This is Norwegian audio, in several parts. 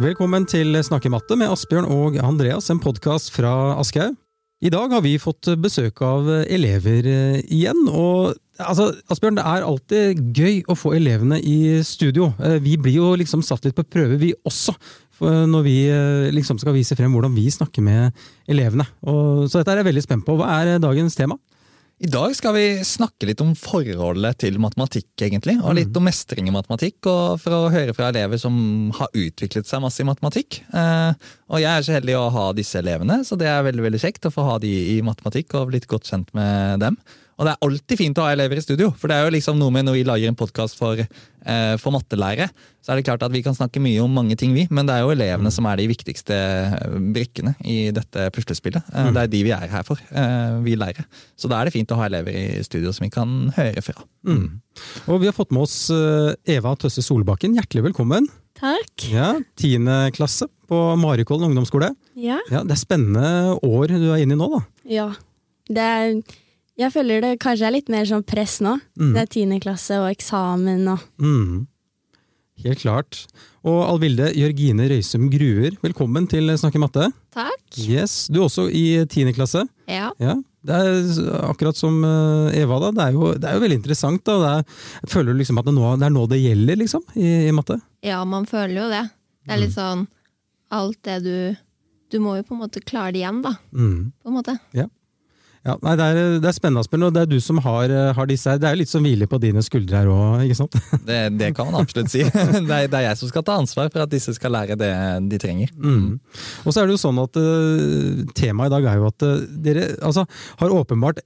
Velkommen til Snakke matte med Asbjørn og Andreas, en podkast fra Aschehoug. I dag har vi fått besøk av elever eh, igjen. og altså, Asbjørn, Det er alltid gøy å få elevene i studio. Eh, vi blir jo liksom satt litt på prøve, vi også. Når vi eh, liksom skal vise frem hvordan vi snakker med elevene. Og, så dette er jeg veldig spent på. Hva er dagens tema? I dag skal vi snakke litt om forholdet til matematikk, egentlig. Og litt om mestring i matematikk, og for å høre fra elever som har utviklet seg masse i matematikk. Eh, og jeg er så heldig å ha disse elevene, så det er veldig veldig kjekt å få ha de i matematikk og blitt godt kjent med dem. Og det er alltid fint å ha elever i studio, for det er jo liksom noe med når vi lager en podkast for, eh, for mattelære, så er det klart at vi kan snakke mye om mange ting, vi, men det er jo elevene mm. som er de viktigste eh, brikkene i dette puslespillet. Eh, mm. Det er de vi er her for, eh, vi lærere. Så da er det fint å ha elever i studio som vi kan høre fra. Mm. Og vi har fått med oss Eva Tøsse Solbakken, hjertelig velkommen. Takk. Ja, Tiende klasse på Marikollen ungdomsskole. Ja. ja. Det er spennende år du er inne i nå, da. Ja. Det er jeg føler det kanskje er litt mer sånn press nå. Mm. Det er tiende klasse og eksamen og mm. Helt klart. Og Alvilde Jørgine Røysum Gruer, velkommen til Snakke matte. Takk. Yes, Du er også i tiende klasse. Ja. ja. Det er akkurat som eh, Eva, da. Det er jo, det er jo veldig interessant. da. Det er, føler du liksom at det, nå, det er nå det gjelder, liksom, i, i, matte? Ja, man føler jo det. Det er litt mm. sånn Alt det du Du må jo på en måte klare det igjen, da. Mm. På en måte. Ja. Ja, nei, det, er, det er spennende, Asbjørn, og det er du som har, eh, har disse her. Det er jo litt som hviler på dine skuldre her òg, ikke sant? Det, det, kan man absolutt si. Det er, det er, jeg som skal ta ansvar for at disse skal lære det de trenger. Mm. Og så er det jo sånn at uh, Temaet i dag er jo at uh, dere altså, har åpenbart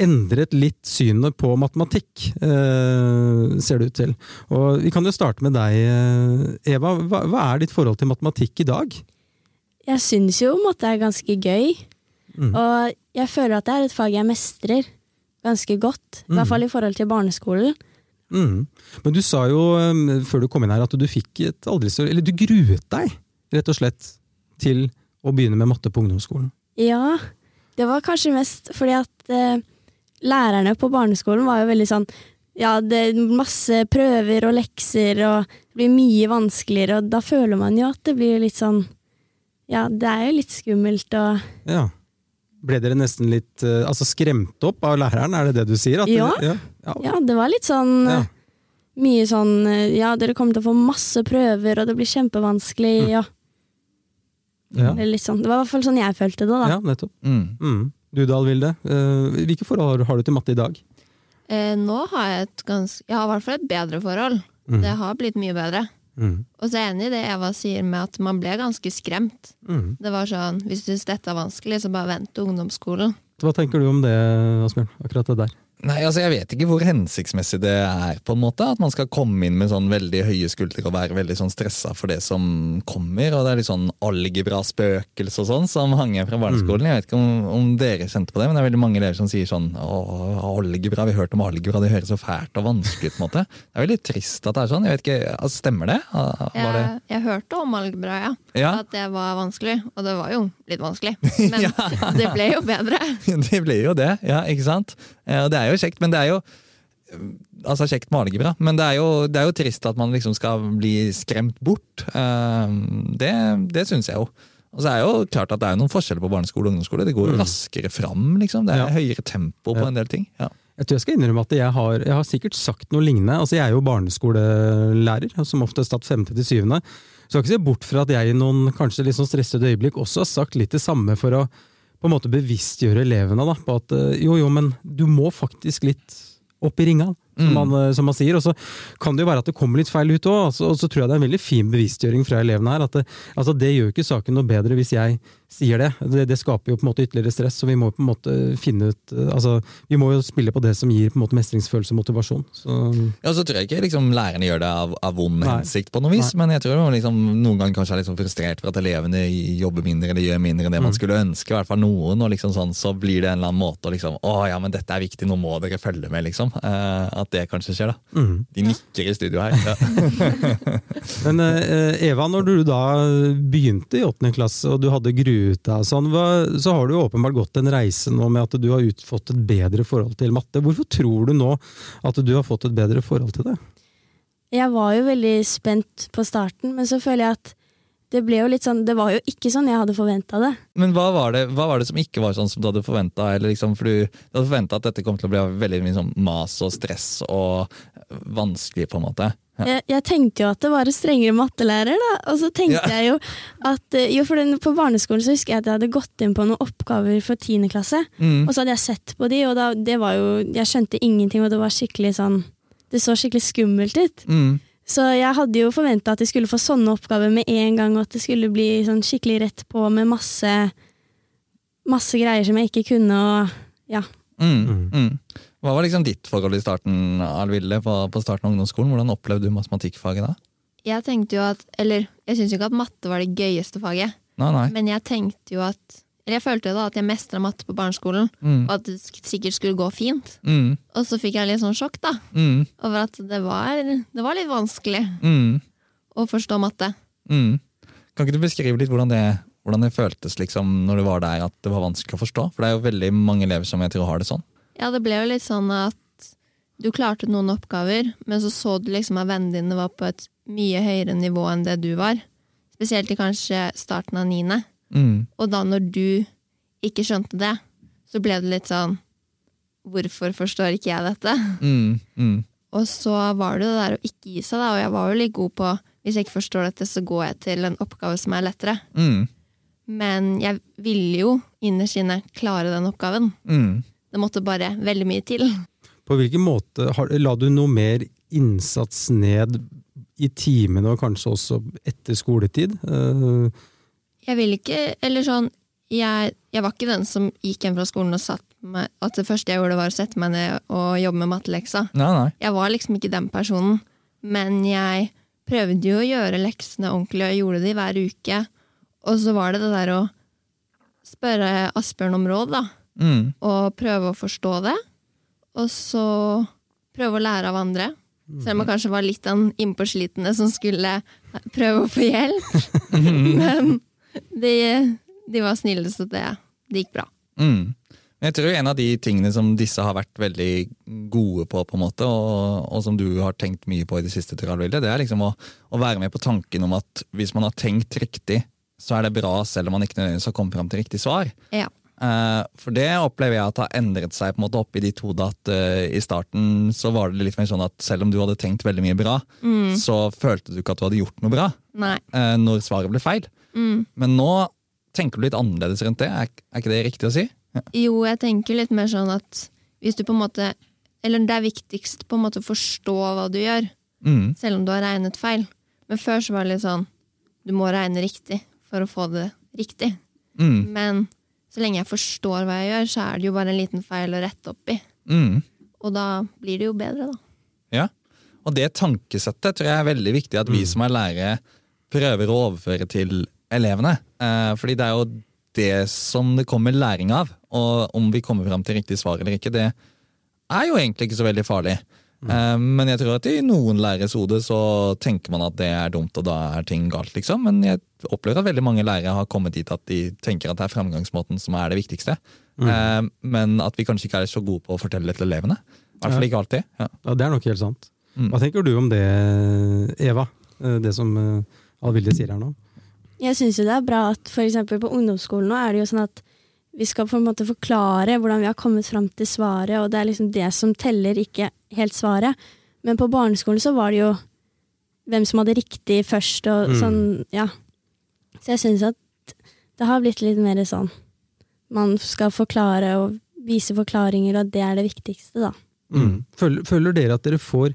endret litt synet på matematikk, uh, ser det ut til. Og Vi kan jo starte med deg, Eva. Hva, hva er ditt forhold til matematikk i dag? Jeg syns jo matte er ganske gøy. Mm. Og jeg føler at det er et fag jeg mestrer ganske godt. I hvert mm. fall i forhold til barneskolen. Mm. Men du sa jo um, før du kom inn her at du fikk et aldri så Eller du gruet deg, rett og slett, til å begynne med matte på ungdomsskolen. Ja, det var kanskje mest fordi at eh, lærerne på barneskolen var jo veldig sånn ja, det er masse prøver og lekser, og det blir mye vanskeligere, og da føler man jo at det blir litt sånn Ja, det er jo litt skummelt og ja. Ble dere nesten litt uh, altså skremt opp av læreren, er det det du sier? Ja. Det, ja. Ja. ja. det var litt sånn ja. Mye sånn eh, Ja, dere kommer til å få masse prøver, og det blir kjempevanskelig, mm. ja. Det, sånn. det, var i hvert fall sånn jeg følte det, da. Ja, nettopp. Mm. Mm. Du Dahl Vilde. Uh, hvilke forhold har du til matte i dag? Eh, nå har jeg et ganske Jeg har i hvert fall et bedre forhold. Mm. Det har blitt mye bedre. Mm. Og så er jeg enig i det Eva sier med at man ble ganske skremt. Mm. Det var sånn, Hvis du syns dette er vanskelig, så bare vent til ungdomsskolen. Hva tenker du om det, Asbjørn? Akkurat det der? Nei, altså Jeg vet ikke hvor hensiktsmessig det er. på en måte, At man skal komme inn med sånn veldig høye skuldre og være veldig sånn stressa for det som kommer. og Det er litt sånn algebra-spøkelse og sånn som hanger fra barneskolen. Mm. Jeg vet ikke om, om, dere kjente på det, men det er veldig mange elever som sier sånn å, algebra, vi har hørt om algebra, det høres så fælt og vanskelig ut. på en måte. Det er veldig trist at det er sånn. jeg vet ikke, altså, Stemmer det? Var det? Jeg, jeg hørte om algebra, ja. ja. At det var vanskelig. Og det var jo litt vanskelig. Men ja. det ble jo bedre. det ble jo det, ja, ikke sant? Og det er jo kjekt, men det er jo altså kjekt med algebra, men det er, jo, det er, jo, trist at man liksom skal bli skremt bort. Det, det syns jeg jo. Og så er jo klart at det er noen forskjeller på barneskole og ungdomsskole. Det går mm. raskere fram. liksom. Det er ja. høyere tempo på ja. en del ting. Ja. Jeg tror jeg skal innrømme at jeg har, jeg har, sikkert sagt noe lignende. Altså Jeg er jo barneskolelærer, som oftest tatt femte til syvende. Så jeg skal ikke se bort fra at jeg i noen kanskje litt sånn stressede øyeblikk også har sagt litt det samme for å på en måte bevisstgjøre elevene da, på at eh, jo, jo, men du må faktisk litt opp i ringa som, mm. man, eh, som, man, sier. Og så kan det jo være at det kommer litt feil ut òg. Og så tror jeg det er en veldig fin bevisstgjøring fra elevene her. at Det, altså det gjør ikke saken noe bedre hvis jeg sier det. det. det. skaper jo på en måte ytterligere stress, så vi må på en måte finne ut eh, altså Vi må jo spille på det som gir på en måte mestringsfølelse og motivasjon. Så. Ja, så tror jeg ikke liksom, lærerne gjør det av, av vond Nei. hensikt, på noe vis, Nei. men jeg tror liksom, noen ganger kanskje er sånn frustrert for at elevene jobber mindre eller gjør mindre enn det mm. man skulle ønske. i hvert fall noen, og liksom sånn, Så blir det en eller annen måte å liksom Å ja, men dette er viktig, nå må dere følge med, liksom. Uh, at det kanskje skjer, da. Mm. De nikker i studio her. Ja. Men uh, Eva, når du da begynte i åttende klasse og du hadde gruet deg, sånn, så har du åpenbart gått en reise nå med at du har ut, fått et bedre forhold til matte. Hvorfor tror du nå at du har fått et bedre forhold til det? Jeg var jo veldig spent på starten, men så føler jeg at det ble jo litt sånn, det var jo ikke sånn jeg hadde forventa det. Men hva var, det, hva var, det, som ikke var sånn som du hadde forventa? Liksom, for du, du hadde forventa at dette kom til å bli veldig mye sånn mas og stress og vanskelig, på en måte. Jeg, jeg, tenkte jo at det var en strengere mattelærer, da. Og så tenkte ja. jeg jo at eh, jo, for den, På barneskolen så husker jeg at jeg hadde gått inn på noen oppgaver for tiende klasse. Mm. Og så hadde jeg sett på de, og da, det var jo Jeg skjønte ingenting, og det var skikkelig sånn Det så skikkelig skummelt ut. Mm. Så jeg hadde jo forventa at de skulle få sånne oppgaver med en gang, og at det skulle bli sånn skikkelig rett på med masse, masse greier som jeg ikke kunne, og ja. Mm, mm. mm. Hva var liksom ditt forhold i starten Alville, på, på starten av ungdomsskolen? Hvordan opplevde du matematikkfaget da? Jeg tenkte jo at, eller jeg syns jo ikke at matte var det gøyeste faget, nei, nei. men jeg tenkte jo at eller jeg følte jo da at jeg mestra matte på barneskolen, mm. og at det sikkert skulle gå fint. Mm. Og så fikk jeg litt sånn sjokk da, mm. over at det var, det var litt vanskelig mm. å forstå matte. Mm. Kan ikke du beskrive litt hvordan det, hvordan det føltes liksom, når du var der, at det var vanskelig å forstå? For det er jo veldig mange elever som jeg tror har det sånn. Ja, det ble jo litt sånn at du klarte noen oppgaver, men så så du liksom at vennene dine var på et mye høyere nivå enn det du var. Spesielt i kanskje starten av niende. Mm. Og da når du ikke skjønte det, så ble det litt sånn Hvorfor forstår ikke jeg dette? Mm. Mm. Og så var det det der å ikke gi seg, da, og jeg var jo litt god på hvis jeg ikke forstår dette, så går jeg til en oppgave som er lettere. Mm. Men jeg ville jo innerst inne klare den oppgaven. Mm. Det måtte bare veldig mye til. På hvilken måte har, La du noe mer innsats ned i timene, og kanskje også etter skoletid? Uh, jeg vil ikke Eller sånn jeg, jeg, var ikke den som gikk hjem fra skolen og satt meg At det første jeg gjorde, var å sette meg ned og jobbe med matteleksa. Nei, nei. Jeg var liksom ikke den personen. Men jeg prøvde jo å gjøre leksene ordentlig, og jeg gjorde det hver uke. Og så var det det der å spørre Asbjørn om råd, da. Mm. Og prøve å forstå det. Og så prøve å lære av andre. Selv om jeg kanskje var litt den innpåslitne som skulle prøve å få hjelp. Men de, de var snille, så det, det gikk bra. Mm. Jeg tror en av de tingene som disse har vært veldig gode på, på en måte, og, og som du har tenkt mye på i det siste, Vilde, det er liksom å, å, være med på tanken om at hvis man har tenkt riktig, så er det bra selv om man ikke nødvendigvis har kommet fram til riktig svar. Ja. Uh, for det opplever jeg at har endret seg på en måte opp i ditt hode. At uh, i starten så var det litt mer sånn at selv om du hadde tenkt veldig mye bra, mm. så følte du ikke at du hadde gjort noe bra uh, når svaret ble feil. Mm. Men nå tenker du litt annerledes rundt det, er, er ikke det riktig å si? Ja. Jo, jeg tenker litt mer sånn at hvis du på en måte Eller det er viktigst på en måte å forstå hva du gjør, mm. selv om du har regnet feil. Men før så var det litt sånn Du må regne riktig for å få det riktig. Mm. Men så lenge jeg forstår hva jeg gjør, så er det jo bare en liten feil å rette opp i. Mm. Og da blir det jo bedre, da. Ja, og det tankesettet tror jeg er veldig viktig at vi mm. som er lærere prøver å overføre til elevene. Eh, fordi det er jo det som det kommer læring av. Og om vi kommer fram til riktig svar eller ikke, det er jo egentlig ikke så veldig farlig. Mm. Eh, men jeg tror at i noen læreres hode så tenker man at det er dumt, og da er ting galt, liksom. Men jeg opplever at veldig mange lærere har kommet dit at de tenker at det er framgangsmåten som er det viktigste. Mm. Eh, men at vi kanskje ikke er så gode på å fortelle det til elevene. I hvert fall ikke alltid. Ja. ja. Det er nok helt sant. Mm. Hva tenker du om det, Eva? Det som Alvilde sier her nå? Jeg syns jo det er bra at f.eks. på ungdomsskolen nå er det jo sånn at vi skal på en måte forklare hvordan vi har kommet fram til svaret, og det er liksom det som teller, ikke helt svaret. Men på barneskolen så var det jo hvem som hadde riktig først, og mm. sånn, ja. Så jeg syns at det har blitt litt mer sånn man skal forklare og vise forklaringer, og det er det viktigste, da. Mm. Føler, føler dere at dere får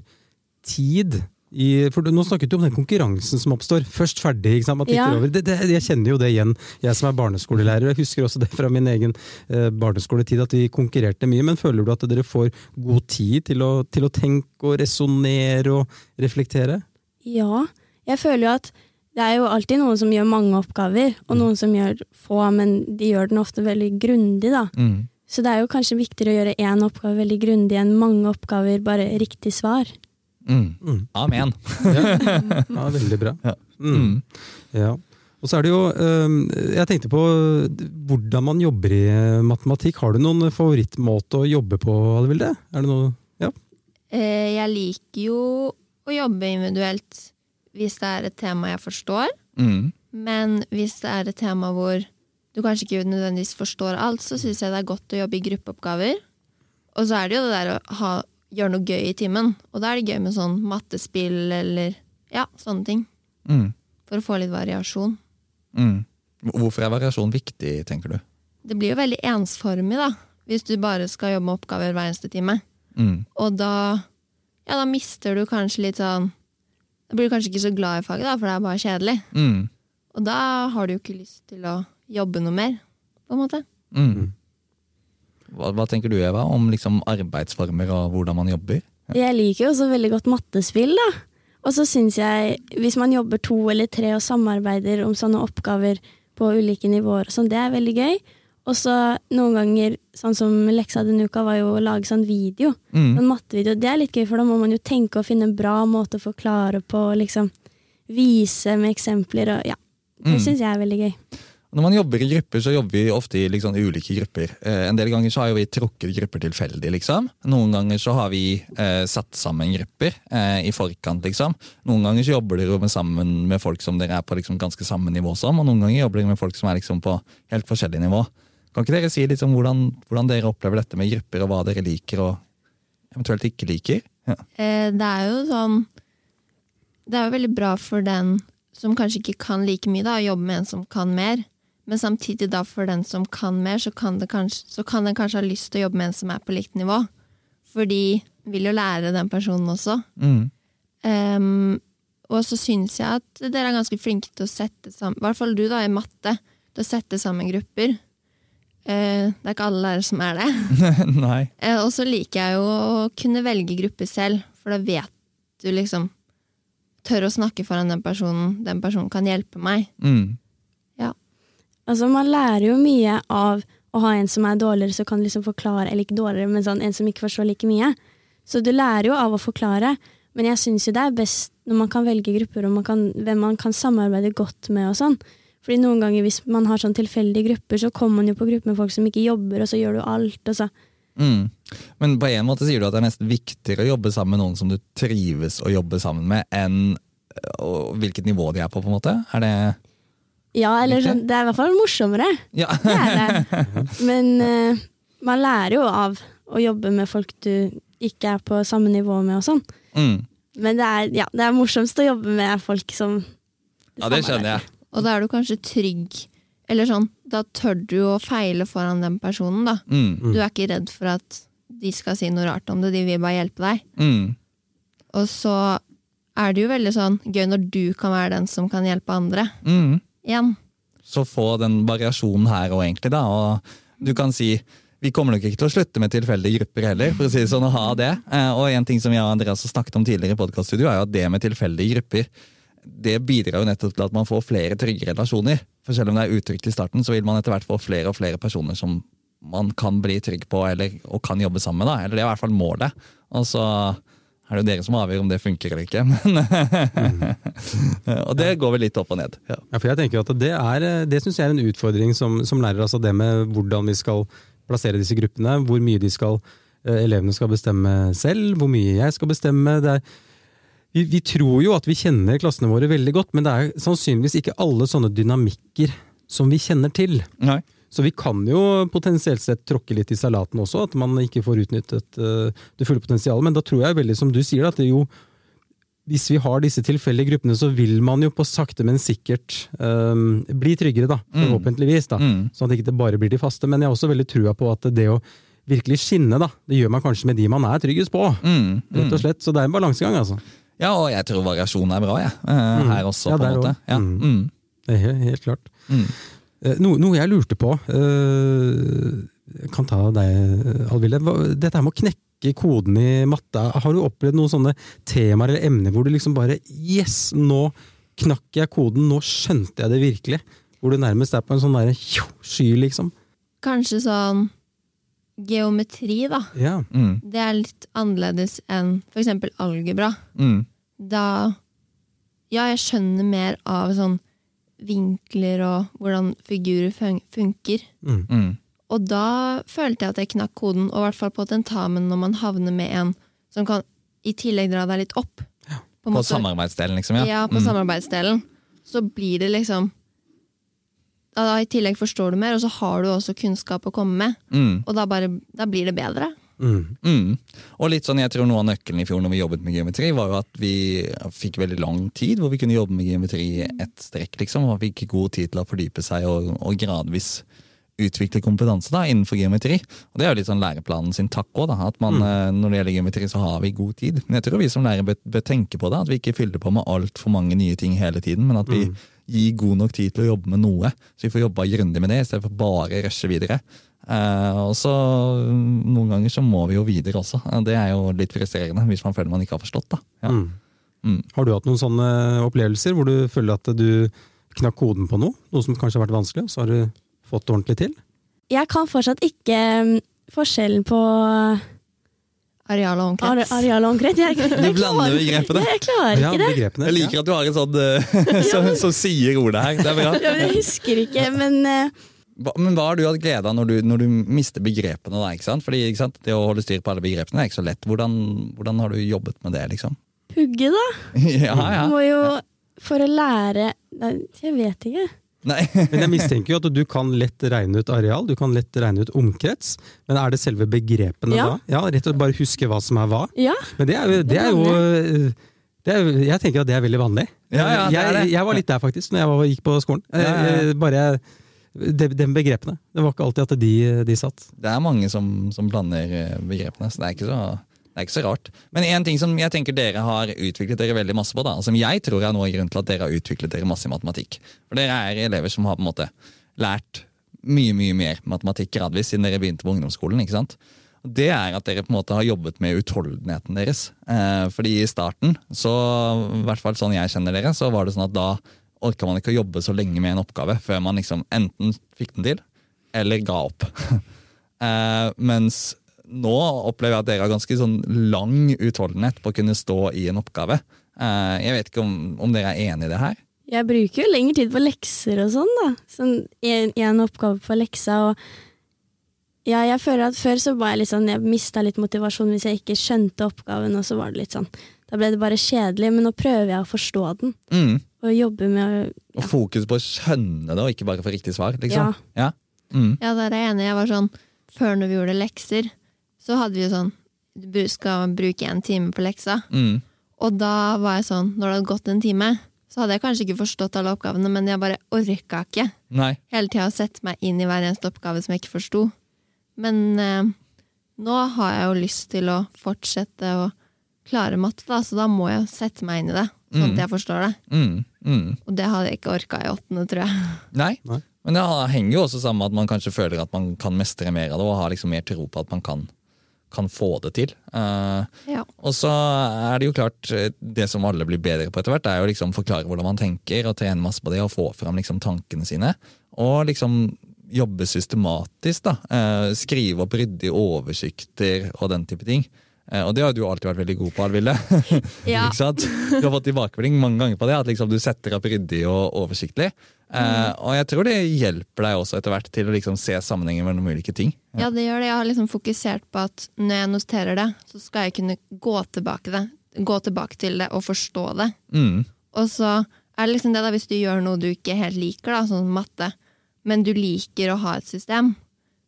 tid i, for Nå snakket du om den konkurransen som oppstår. Først ferdig, ikke sant? Ja. Det, det, jeg kjenner jo det igjen, jeg som er barneskolelærer. Jeg husker også det fra min egen eh, barneskoletid, at vi konkurrerte mye. Men føler du at dere får god tid til å, til å tenke og resonnere og reflektere? Ja, jeg føler jo at det er jo alltid noen som gjør mange oppgaver, og mm. noen som gjør få, men de gjør den ofte veldig grundig, da. Mm. Så det er jo kanskje viktigere å gjøre én oppgave veldig grundig enn mange oppgaver, bare riktig svar. Mm. Mm. Amen. ja. veldig bra. Ja. Mm. ja. Og så er det jo Jeg tenkte på hvordan man jobber i matematikk. Har du noen favorittmåte å jobbe på, Vilde? Er det noe Ja? Eh, jeg liker jo å jobbe individuelt hvis det er et tema jeg forstår. Mm. Men hvis det er et tema hvor du kanskje ikke nødvendigvis forstår alt, så syns jeg det er godt å jobbe i gruppeoppgaver. Og så er det jo det der å ha, gjøre noe gøy i timen. Og da er det gøy med sånn mattespill eller ja, sånne ting. Mm. For å få litt variasjon. Mm. Hvorfor er variasjon viktig, tenker du? Det blir jo veldig ensformig, da. Hvis du bare skal jobbe med oppgaver hver eneste time. Mm. Og da, ja, da mister du kanskje litt sånn Da blir du kanskje ikke så glad i faget, da, for det er bare kjedelig. Mm. Og da har du jo ikke lyst til å jobbe noe mer, på en måte. Mm. Hva, hva tenker du, Eva, om liksom arbeidsformer og hvordan man jobber? Jeg liker jo også veldig godt mattespill, da. Og så syns jeg, hvis man jobber to eller tre og samarbeider om sånne oppgaver på ulike nivåer, sånn, det er veldig gøy. Og så noen ganger, sånn som leksa denne uka, var jo å lage sånn video. Mm. Sånn mattevideo. Det er litt gøy, for da må man jo tenke og finne en bra måte å forklare på, liksom. Vise med eksempler og ja. Det Mm. syns jeg er veldig gøy. Når man jobber i grupper, så jobber vi ofte i liksom ulike grupper. Eh, en del ganger så har jo vi trukket grupper tilfeldig, liksom. Noen ganger så har vi eh, satt sammen grupper eh, i forkant, liksom. Noen ganger så jobber dere sammen med folk som dere er på liksom ganske samme nivå som, og noen ganger jobber dere med folk som er liksom på helt forskjellig nivå. Kan ikke dere si litt om hvordan, hvordan dere opplever dette med grupper, og hva dere liker og eventuelt ikke liker? Ja. Eh, det er jo sånn Det er jo veldig bra for den som kanskje ikke kan like mye, da, å jobbe med en som kan mer. Men samtidig da for den som kan mer, så kan, det kanskje, så kan den kanskje ha lyst til å jobbe med en som er på likt nivå. Fordi vil jo lære den personen også. Mm. Um, og så syns jeg at dere er ganske flinke til å sette sammen I hvert fall du, da, i matte. Til å sette sammen grupper. Uh, det er ikke alle lærere som er det. Nei. Uh, og så liker jeg jo å kunne velge gruppe selv, for da vet du liksom Tør å snakke foran den personen. Den personen kan hjelpe meg. Mm. Altså, man lærer jo mye av å ha en som er dårligere, så kan liksom forklare, eller ikke dårligere, men sånn en som ikke forstår like mye. Så du lærer jo av å forklare, men jeg syns jo det er best når man kan velge grupper, og man kan, hvem man kan samarbeide godt med og sånn. Fordi noen ganger hvis man har sånn tilfeldige grupper, så kommer man jo på grupper med folk som ikke jobber, og så gjør du alt, og så Mm. Men på en måte sier du at det er nesten viktigere å jobbe sammen med noen som du trives å jobbe sammen med, enn og hvilket nivå de er på, på en måte? Er det Ja, eller sånn, det er i hvert fall morsommere. Ja. Det er det. Men uh, man lærer jo av å jobbe med folk du ikke er på samme nivå med og sånn. Mm. Men det er, ja, det er morsomst å jobbe med folk som ja, det skjønner jeg. Og da er du kanskje trygg. Eller sånn, da tør du å feile foran den personen, da. Mm. Du er ikke redd for at de skal si noe rart om det, de vil bare hjelpe deg. Mm. Og så er det jo veldig sånn gøy når du kan være den som kan hjelpe andre. Mm. Igjen. Så få den variasjonen her òg, egentlig. da, og Du kan si vi kommer nok ikke til å slutte med tilfeldige grupper heller. for å si det sånn, å ha det. Eh, Og en ting som jeg og Andreas har snakket om tidligere, i podcaststudio, er jo at det med tilfeldige grupper det bidrar jo nettopp til at man får flere trygge relasjoner. For selv om det er utrygt i starten, så vil man etter hvert få flere og flere personer som man kan bli trygg på eller, og kan jobbe sammen med. da, eller Det er i hvert fall målet. Og så er det jo dere som avgjør om det funker eller ikke. Men, og det går vel litt opp og ned. Ja. Ja, for jeg tenker at Det, er, det synes jeg er en utfordring som, som lærer. altså Det med hvordan vi skal plassere disse gruppene. Hvor mye de skal, eh, elevene skal bestemme selv. Hvor mye jeg skal bestemme. Det er, vi, vi tror jo at vi kjenner klassene våre veldig godt, men det er sannsynligvis ikke alle sånne dynamikker som vi kjenner til. Nei. Så vi kan jo potensielt sett tråkke litt i salaten også, at man ikke får utnyttet eh, det fulle potensialet. Men da tror jeg veldig som du sier, at det jo hvis vi har disse tilfeldige gruppene, så vil man jo på sakte, men sikkert um, bli tryggere, da. Forhåpentligvis. da. Mm. Sånn at det ikke bare blir de faste. Men jeg har også veldig trua på at det å virkelig skinne, da, det gjør man kanskje med de man er tryggest på. Mm. Rett og slett. Så det er en balansegang, altså. Ja, og jeg tror variasjon er bra, jeg. eh, Her også, Ja, på en måte. Ja. Mm. Mm. Det er helt, helt klart. Eh, Noe, noe jeg lurte på eh, Jeg kan ta deg, Alville. Dette her med å knekke koden i matte, har du opplevd noen sånne temaer eller emner hvor du liksom bare Yes, nå knakk jeg koden, nå skjønte jeg det virkelig. Hvor du nærmest er på en sånn der, sky, liksom. Kanskje sånn geometri, da. Ja. Mm. Det er litt annerledes enn for eksempel algebra. Mm. Da Ja, jeg skjønner mer av sånn vinkler og hvordan figurer fun funker. Mm. Mm. Og da følte jeg at jeg knakk koden, og i hvert fall på tentamen når man havner med en som kan i tillegg dra deg litt opp. På, På samarbeidsdelen, liksom? Ja, Ja, på mm. samarbeidsdelen. Så blir det liksom da I tillegg forstår du mer, og så har du også kunnskap å komme med. Mm. Og da, bare, da blir det bedre. Mm. Mm. Og litt sånn, jeg tror Noe av nøkkelen i fjor når vi jobbet med geometri, var jo at vi fikk veldig lang tid hvor vi kunne jobbe med geometri i ett strekk. liksom, og Fikk god tid til å fordype seg og, og gradvis utvikle kompetanse da, innenfor geometri. Og Det er jo litt sånn læreplanen sin takk òg. At eh, når det gjelder geometri, så har vi god tid. Men jeg tror vi som lærere bør, bør tenke på det. At vi ikke fyller på med altfor mange nye ting hele tiden. Men at vi gir god nok tid til å jobbe med noe. Så vi får jobba grundig med det, i stedet for bare å rushe videre. Eh, og så Noen ganger så må vi jo videre også. Eh, Det er jo litt frustrerende hvis man føler man ikke har forstått. da. Ja. Mm. Mm. Har du hatt noen sånne opplevelser hvor du føler at du knakk koden på noe? Noe som kanskje har vært vanskelig, og så har du fått det ordentlig til? Jeg kan fortsatt ikke mm, forskjellen på Areal og are, areal og omkrets. Jeg, jeg, Du blander begrepene. Jeg, jeg klarer Ja, ikke det. begrepene. Jeg liker at du har en sånn eh, som, som sier ordet her. Det er bra. Ja, men jeg husker ikke, men uh... Hva- Men hva har du hatt glede av når du, når du mister begrepene? da, ikke sant? Fordi ikke sant? Det å holde styr på alle begrepene er ikke så lett. Hvordan, hvordan har du jobbet med det? liksom? pugge, da. ja, ja. Må jo For å lære Nei, Jeg vet ikke. Nei. Men jeg mistenker jo at du kan lett regne ut areal, du kan lett regne ut omkrets. Men er det selve begrepene Ja. da? Ja, Rett og slett bare huske hva som er hva? Ja. Men det er jo, det er jo det er, Jeg tenker at det er veldig vanlig. Ja, ja, det er det. jeg, jeg var litt der faktisk, når jeg var, gikk på skolen. Ja, ja, ja. Eh, Bare de, de begrepene. Det var ikke alltid at de, de satt. Det er mange som, som blander eh, begrepene, så det er ikke så, det er ikke så rart. Men en ting som jeg tenker dere har utviklet dere veldig masse på, da, som jeg tror er noe av grunnen til at dere har utviklet dere masse i matematikk. For dere er elever som har på en måte lært mye mye mer matematikk gradvis siden dere begynte på ungdomsskolen. ikke sant? Det er at dere på en måte har jobbet med utholdenheten deres. Eh, fordi i starten, så, i hvert fall sånn jeg kjenner dere, så var det sånn at da orka man ikke å jobbe så lenge med en oppgave før man liksom enten fikk den til, eller ga opp. Eh, mens nå opplever jeg at dere har ganske sånn lang utholdenhet på å kunne stå i en oppgave. Eh, jeg vet ikke om, om dere er enig i det her? Jeg bruker jo lengre tid på lekser og sånn, da. Sånn en, en oppgave på leksa, og ja, jeg føler at før så var jeg litt sånn, jeg mista litt motivasjon hvis jeg ikke skjønte oppgaven, og så var det litt sånn Da ble det bare kjedelig, men nå prøver jeg å forstå den, Mm. og jobbe med å Og fokus på å skjønne det, og ikke bare få riktig svar. liksom. Ja. Ja. Mm. Ja, der er jeg enig. Jeg var sånn, Før når vi gjorde lekser, så hadde vi jo sånn Du skal bruke en time på leksa. Mm. Og da var jeg sånn, når det hadde gått en time, så hadde jeg kanskje ikke forstått alle oppgavene, men jeg bare orka ikke Nei. hele tida å sette meg inn i hver eneste oppgave som jeg ikke forsto. Men eh, nå har jeg jo lyst til å fortsette å klare matte, da, så da må jeg sette meg inn i det, sånn Mm. at jeg forstår det. Mm. Mm. Og det hadde jeg ikke orka i åttende, tror jeg. Nei. Nei. Men det henger jo også sammen med at man kanskje føler at man kan mestre mer av det, og har liksom mer tro på at man kan, kan få det til. Eh, Ja. Og så er det jo klart, eh, det som alle blir bedre på etter hvert, er jo liksom forklare hvordan man tenker, og trene masse på det, og få fram liksom tankene sine. Og liksom jobbe systematisk, da. Eh, skrive opp ryddige oversikter og den type ting. Eh, og det har du alltid vært veldig god på, Alville. Ja. Du har fått tilbakemelding mange ganger på det, at liksom du setter opp ryddig og oversiktlig. Eh, og jeg tror det hjelper deg også etter hvert til å liksom se sammenhengen mellom ulike ting. Ja, det gjør det. Jeg har liksom fokusert på at når jeg noterer det, så skal jeg kunne gå tilbake, det, gå tilbake til det og forstå det. Mm. Og så er det liksom det da, hvis du gjør noe du ikke helt liker, da, sånn matte, men du liker å ha et system,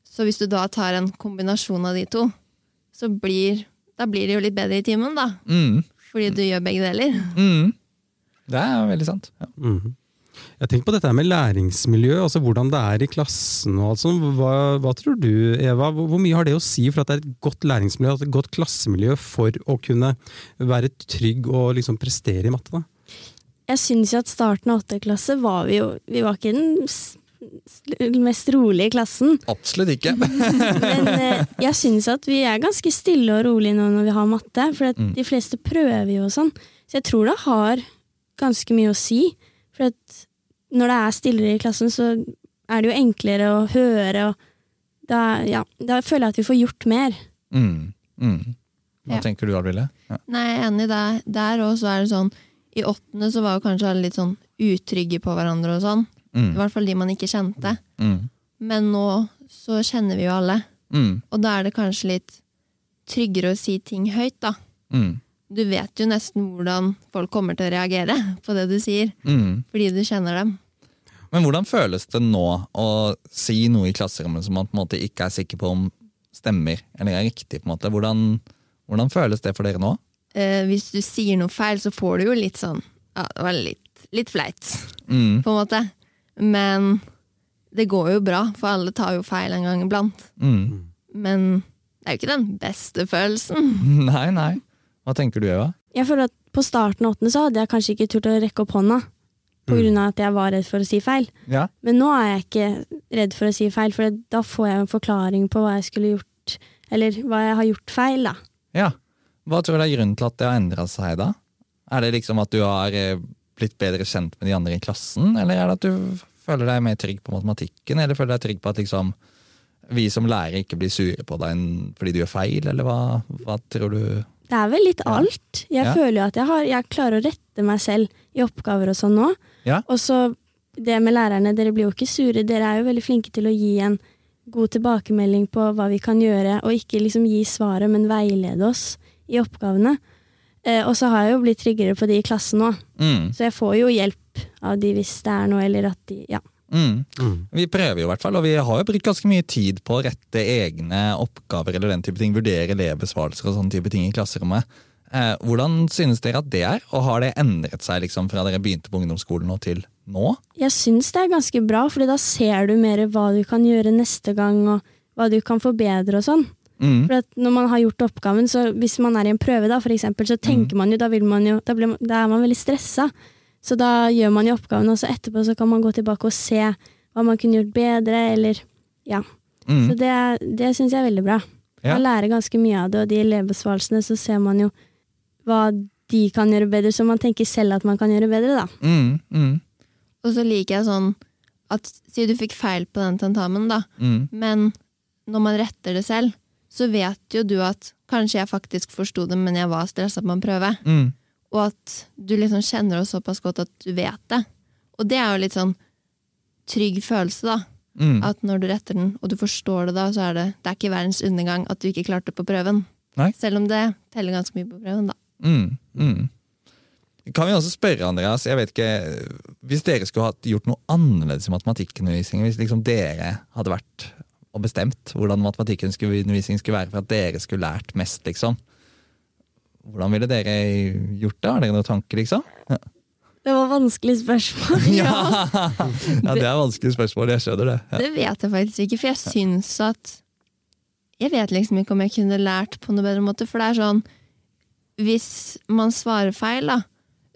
så hvis du da tar en kombinasjon av de to, så blir, da blir det jo litt bedre i timen, da. Mm. Fordi du gjør begge deler. Mm. Det er veldig sant. Ja. Mm. Jeg tenker på dette med læringsmiljø, altså hvordan det er i klassen. og alt sånt. Hva, hva tror du, Eva? Hvor hvor mye har det å si for at det er et godt læringsmiljø, et godt klassemiljø, for å kunne være trygg og liksom prestere i matte? da? Jeg syns jo at starten av åttende klasse var vi jo Vi var ikke den mest rolige i klassen. Absolutt ikke. Men eh, jeg syns at vi er ganske stille og rolige nå når vi har matte. For at Mm. de fleste prøver jo og sånn. Så jeg tror det har ganske mye å si. For at når det er stillere i klassen, så er det jo enklere å høre. Og da, ja, da føler jeg at vi får gjort mer. Mm. Mm. Hva Ja. tenker du, Alville? Ja. Nei, jeg er enig der. Der og så er det sånn I åttende så var jo kanskje alle litt sånn utrygge på hverandre og sånn. I Mm. hvert fall de man ikke kjente. Mm. Men nå så kjenner vi jo alle. Mm. Og da er det kanskje litt tryggere å si ting høyt, da. Mm. Du vet jo nesten hvordan folk kommer til å reagere på det du sier, Mm. fordi du kjenner dem. Men hvordan føles det nå å si noe i klasserommet som man på en måte ikke er sikker på om stemmer eller er riktig? på en måte? Hvordan, hvordan føles det for dere nå? Eh, hvis du sier noe feil, så får du jo litt sånn Ja, det var litt, litt flaut, Mm. på en måte. Men det går jo bra, for alle tar jo feil en gang iblant. Mm. Men det er jo ikke den beste følelsen. Nei, nei. Hva tenker du, Eva? Jeg føler at på starten av åttende så hadde jeg kanskje ikke turt å rekke opp hånda. På grunn av at jeg var redd for å si feil. Ja. Men nå er jeg ikke redd for å si feil, for da får jeg en forklaring på hva jeg skulle gjort, eller hva jeg har gjort feil, da. ja. Hva tror du er grunnen til at det har endra seg, da? Er det liksom at du har eh, blitt bedre kjent med de andre i klassen, eller er det at du føler deg mer trygg på matematikken, eller føler deg trygg på at liksom vi som lærere ikke blir sure på deg fordi du gjør feil, eller hva, hva tror du? Det er vel litt alt. Jeg Ja. føler jo at jeg, har, jeg klarer å rette meg selv i oppgaver og sånn nå. Ja. Og så det med lærerne, dere blir jo ikke sure. Dere er jo veldig flinke til å gi en god tilbakemelding på hva vi kan gjøre, og ikke liksom gi svaret, men veilede oss i oppgavene. Eh, og så har jeg jo blitt tryggere på de i klassen nå, Mm. så jeg får jo hjelp av de hvis det er noe, eller at de Ja. Mm. Mm. Vi prøver jo i hvert fall, og vi har jo brukt ganske mye tid på å rette egne oppgaver eller den type ting, vurdere elevbesvarelser og sånne type ting i klasserommet. Eh, hvordan synes dere at det er, og har det endret seg liksom fra dere begynte på ungdomsskolen og til nå? Jeg syns det er ganske bra, Fordi da ser du mer hva du kan gjøre neste gang, og hva du kan forbedre og sånn. Mm. For at når man har gjort oppgaven, så hvis man er i en prøve, da, for eksempel, så tenker man jo, da vil man jo, da, blir man, da er man veldig stressa. Så da gjør man jo oppgaven, og så etterpå så kan man gå tilbake og se hva man kunne gjort bedre, eller ja. Mm. Så det, det syns jeg er veldig bra. Ja. Man lærer ganske mye av det, og de elevbesvarelsene så ser man jo hva de kan gjøre bedre, så man tenker selv at man kan gjøre bedre, da. Mm. Mm. Og så liker jeg sånn at Si du fikk feil på den tentamen, da, Mm. men når man retter det selv, så vet jo du at kanskje jeg faktisk forsto det, men jeg var stressa på en prøve. Mm. Og at du liksom kjenner det såpass godt at du vet det. Og det er jo litt sånn trygg følelse, da. Mm. At når du retter den, og du forstår det da, så er det, det er ikke verdens undergang at du ikke klarte det på prøven. Nei. Selv om det teller ganske mye på prøven, da. Mm. Mm. Kan vi også spørre, Andreas, jeg vet ikke, hvis dere skulle gjort noe annerledes i matematikkundervisningen, hvis liksom dere hadde vært og bestemt hvordan matematikkundervisningen skulle være for at dere skulle lært mest, liksom. Hvordan ville dere gjort det? Har dere noen tanker, liksom? Ja. Det var vanskelig spørsmål. ja, det er vanskelig spørsmål, jeg skjønner det. Ja. Det vet jeg faktisk ikke, for jeg syns at Jeg vet liksom ikke om jeg kunne lært på noe bedre måte, for det er sånn Hvis man svarer feil, da,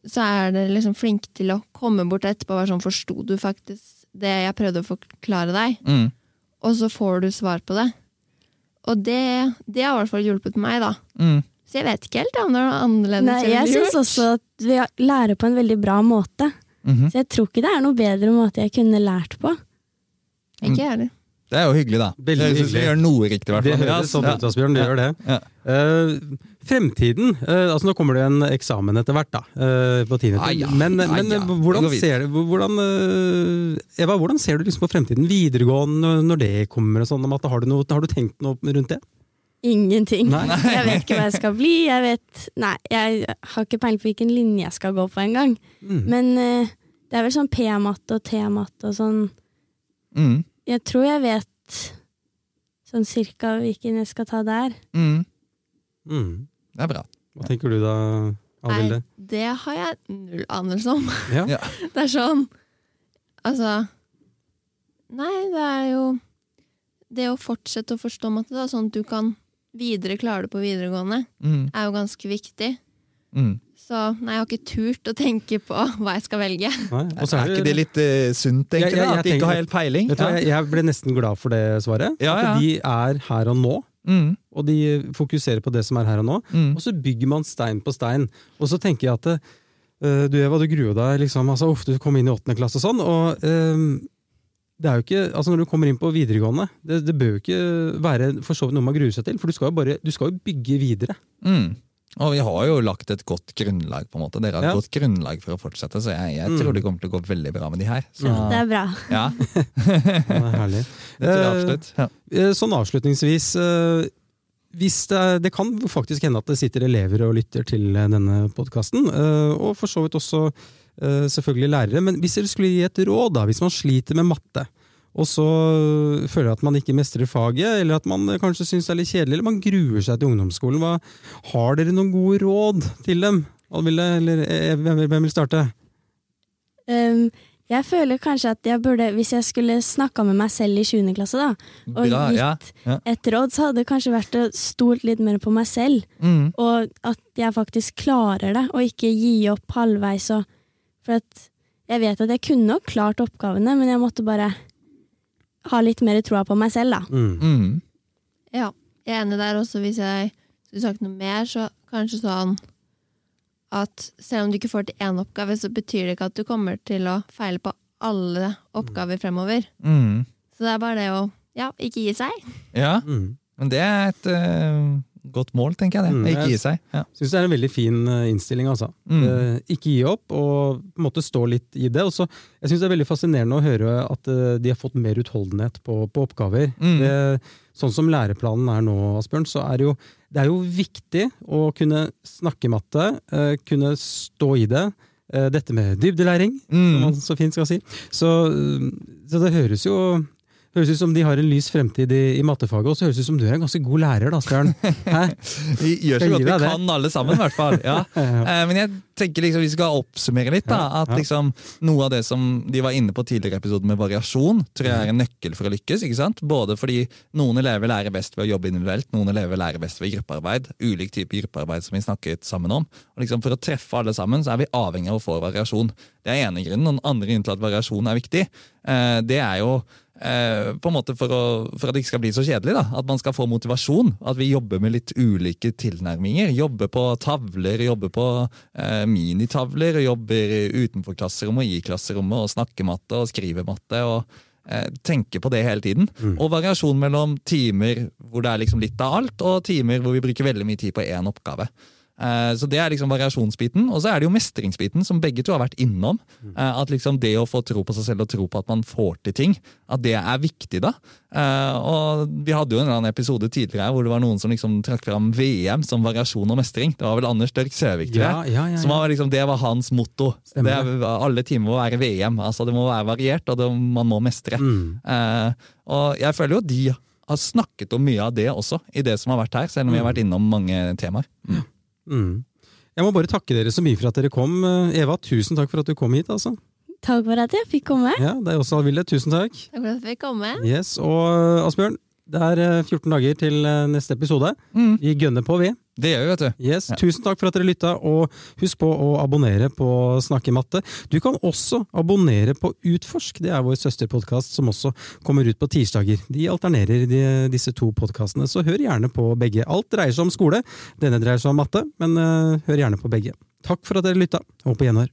så er dere liksom flinke til å komme bort etterpå og være sånn Forsto du faktisk det jeg prøvde å forklare deg? Mm. Og så får du svar på det. Og det, det har i hvert fall hjulpet meg, da. Mm. Så jeg vet ikke helt om det er noe annerledes Nei, jeg syns også at vi lærer på en veldig bra måte. Mhm. Så jeg tror ikke det er noe bedre måte jeg kunne lært på. Ikke jeg heller. Det er jo hyggelig, da. Veldig Jeg synes vi gjør noe riktig, i hvert Det fall. høres sånn Ja. ut, Asbjørn. Det Ja. gjør det. Ja. Uh, fremtiden. uh, altså Nå kommer det en eksamen etter hvert, da. Uh, på tiende Ah, ja. Men, Ah, men ja. hvordan ser du hvordan, eh, Eva, hvordan ser du liksom på fremtiden? Videregående, når det kommer og sånn? om at Har du, noe, har du tenkt noe rundt det? Ingenting. Nei. Jeg vet ikke hva jeg skal bli. Jeg vet Nei, jeg har ikke peiling på hvilken linje jeg skal gå på engang. Mm. Men det er vel sånn P-matte og T-matte og sånn. Mm. Jeg tror jeg vet sånn cirka hvilken jeg skal ta der. Mm. Mm. Det er bra. Hva tenker du da, Alvilde? Nei, det har jeg null anelse om. Ja. Ja. Det er sånn Altså Nei, det er jo Det å fortsette å forstå matte, da, sånn at du kan videre klare det på videregående, Mm. er jo ganske viktig. Mm. Så nei, jeg har ikke turt å tenke på hva jeg skal velge. Nei, og så er ikke det litt uh, sunt, egentlig? Jeg- jeg- jeg At de ikke tenker- har helt peiling? Vet du hva, jeg, jeg ble nesten glad for det svaret. Ja, ja. At de er her og nå, Mm. og de fokuserer på det som er her og nå. Mm. Og så bygger man stein på stein. Og så tenker jeg at uh, du Eva, du gruer deg liksom, altså uff, du kommer inn i åttende klasse og sånn, og Um, det er jo ikke, altså når du kommer inn på videregående, det, det bør jo ikke være for så vidt noe man gruer seg til, for du skal jo bare, du skal jo bygge videre. Mm. Og vi har jo lagt et godt grunnlag, på en måte. Dere har et Ja. godt grunnlag for å fortsette, så jeg, jeg Mm. tror det kommer til å gå veldig bra med de her. Så, Det er bra. ja, Ja, det er herlig. det Eh, absolutt. Ja. Eh, Sånn avslutningsvis, eh, hvis det, det, kan faktisk hende at det sitter elever og lytter til denne podkasten, og for så vidt også selvfølgelig lærere. Men hvis dere skulle gi et råd, da, hvis man sliter med matte, og så føler jeg at man ikke mestrer faget, eller at man kanskje syns det er litt kjedelig, eller man gruer seg til ungdomsskolen, hva, har dere noen gode råd til dem? Eller, hvem vil starte? Um, jeg føler kanskje at jeg burde, hvis jeg skulle snakka med meg selv i 7. klasse, da, og Bra, gitt ja, ja. et råd, så hadde det kanskje vært å stole litt mer på meg selv. Mm. Og at jeg faktisk klarer det, og ikke gi opp halvveis. Og, for at jeg vet at jeg kunne nok klart oppgavene, men jeg måtte bare ha litt mer troa på meg selv, da. Mm. Mm. Ja, jeg er enig der også. Hvis jeg skulle sagt noe mer, så kanskje sånn at selv om du ikke får til én oppgave, så betyr det ikke at du kommer til å feile på alle oppgaver fremover. Mm. Så det er bare det å ja, ikke gi seg. Ja, mm. men det er et uh, godt mål, tenker jeg. det. Mm. Ikke gi seg. Ja. Syns det er en veldig fin uh, innstilling, altså. Uh, ikke gi opp, og på en måte stå litt i det. Også, jeg syns det er veldig fascinerende å høre at de har fått mer utholdenhet på, på oppgaver. Mm. Det, sånn som læreplanen er nå, Asbjørn, så er det jo det er jo viktig å kunne snakke matte, kunne stå i det. Dette med dybdelæring, mm. som man så fint skal si. Så, så det høres jo Høres ut som de har en lys fremtid i, i mattefaget, og så høres det ut som du er en ganske god lærer, da, Asbjørn. Vi gjør så godt vi kan, alle sammen, i hvert fall. Ja. Eh, men jeg tenker liksom vi skal oppsummere litt. da, at liksom Noe av det som de var inne på tidligere episoden med variasjon, tror jeg er en nøkkel for å lykkes. ikke sant? Både fordi noen elever lærer best ved å jobbe individuelt, noen elever lærer best ved gruppearbeid. Ulik type gruppearbeid som vi snakket sammen om. Og liksom For å treffe alle sammen så er vi avhengig av å få variasjon. Det er ene grunnen. Og den andre grunnen til at variasjon er viktig, eh, det er jo Eh, på en måte for, å, for, at det ikke skal bli så kjedelig. da, At man skal få motivasjon. At vi jobber med litt ulike tilnærminger. Jobber på tavler, jobber på eh, minitavler. Jobber utenfor klasserommet, i klasserommet, og snakker matte og skriver matte. og tenke Tenker på det hele tiden. Mm. Og variasjon mellom timer hvor det er liksom litt av alt, og timer hvor vi bruker veldig mye tid på én oppgave. Eh, så Det er liksom variasjonsbiten. Og så er det jo mestringsbiten, som begge to har vært innom. Eh, at liksom det å få tro på seg selv og tro på at man får til ting, at det er viktig. da. Eh, og Vi hadde jo en eller annen episode tidligere hvor det var noen som liksom trakk fram VM som variasjon og mestring. Det var vel Anders Dørk Søvik, tror jeg. Ja, ja, ja, som var liksom, det var hans motto. Det alle timer må være VM. altså Det må være variert, og det, man må mestre. Mm. og jeg føler jo de har snakket om mye av det også, i det som har vært her, selv om vi har vært innom mange temaer. Mm. Mm. Jeg må bare takke dere så mye for at dere kom. Eva, tusen takk for at du kom hit. altså. Takk for at jeg fikk komme. Ja, Det er også Alvilde. Tusen takk. Takk for at jeg fikk komme. Yes, Og Asbjørn, det er 14 eh, dager til eh, neste episode. Mm. Vi gønner på, vi. Det gjør vi, vet du. Yes, ja. Tusen takk for at dere lytta, og husk på å abonnere på Snakke matte. Du kan også abonnere på Utforsk, det er vår søsterpodkast som også kommer ut på tirsdager. De alternerer de, disse to podkastene, så hør gjerne på begge. Alt dreier seg om skole, denne dreier seg om matte, men uh, hør gjerne på begge. Takk for at dere lytta, og på gjenhør.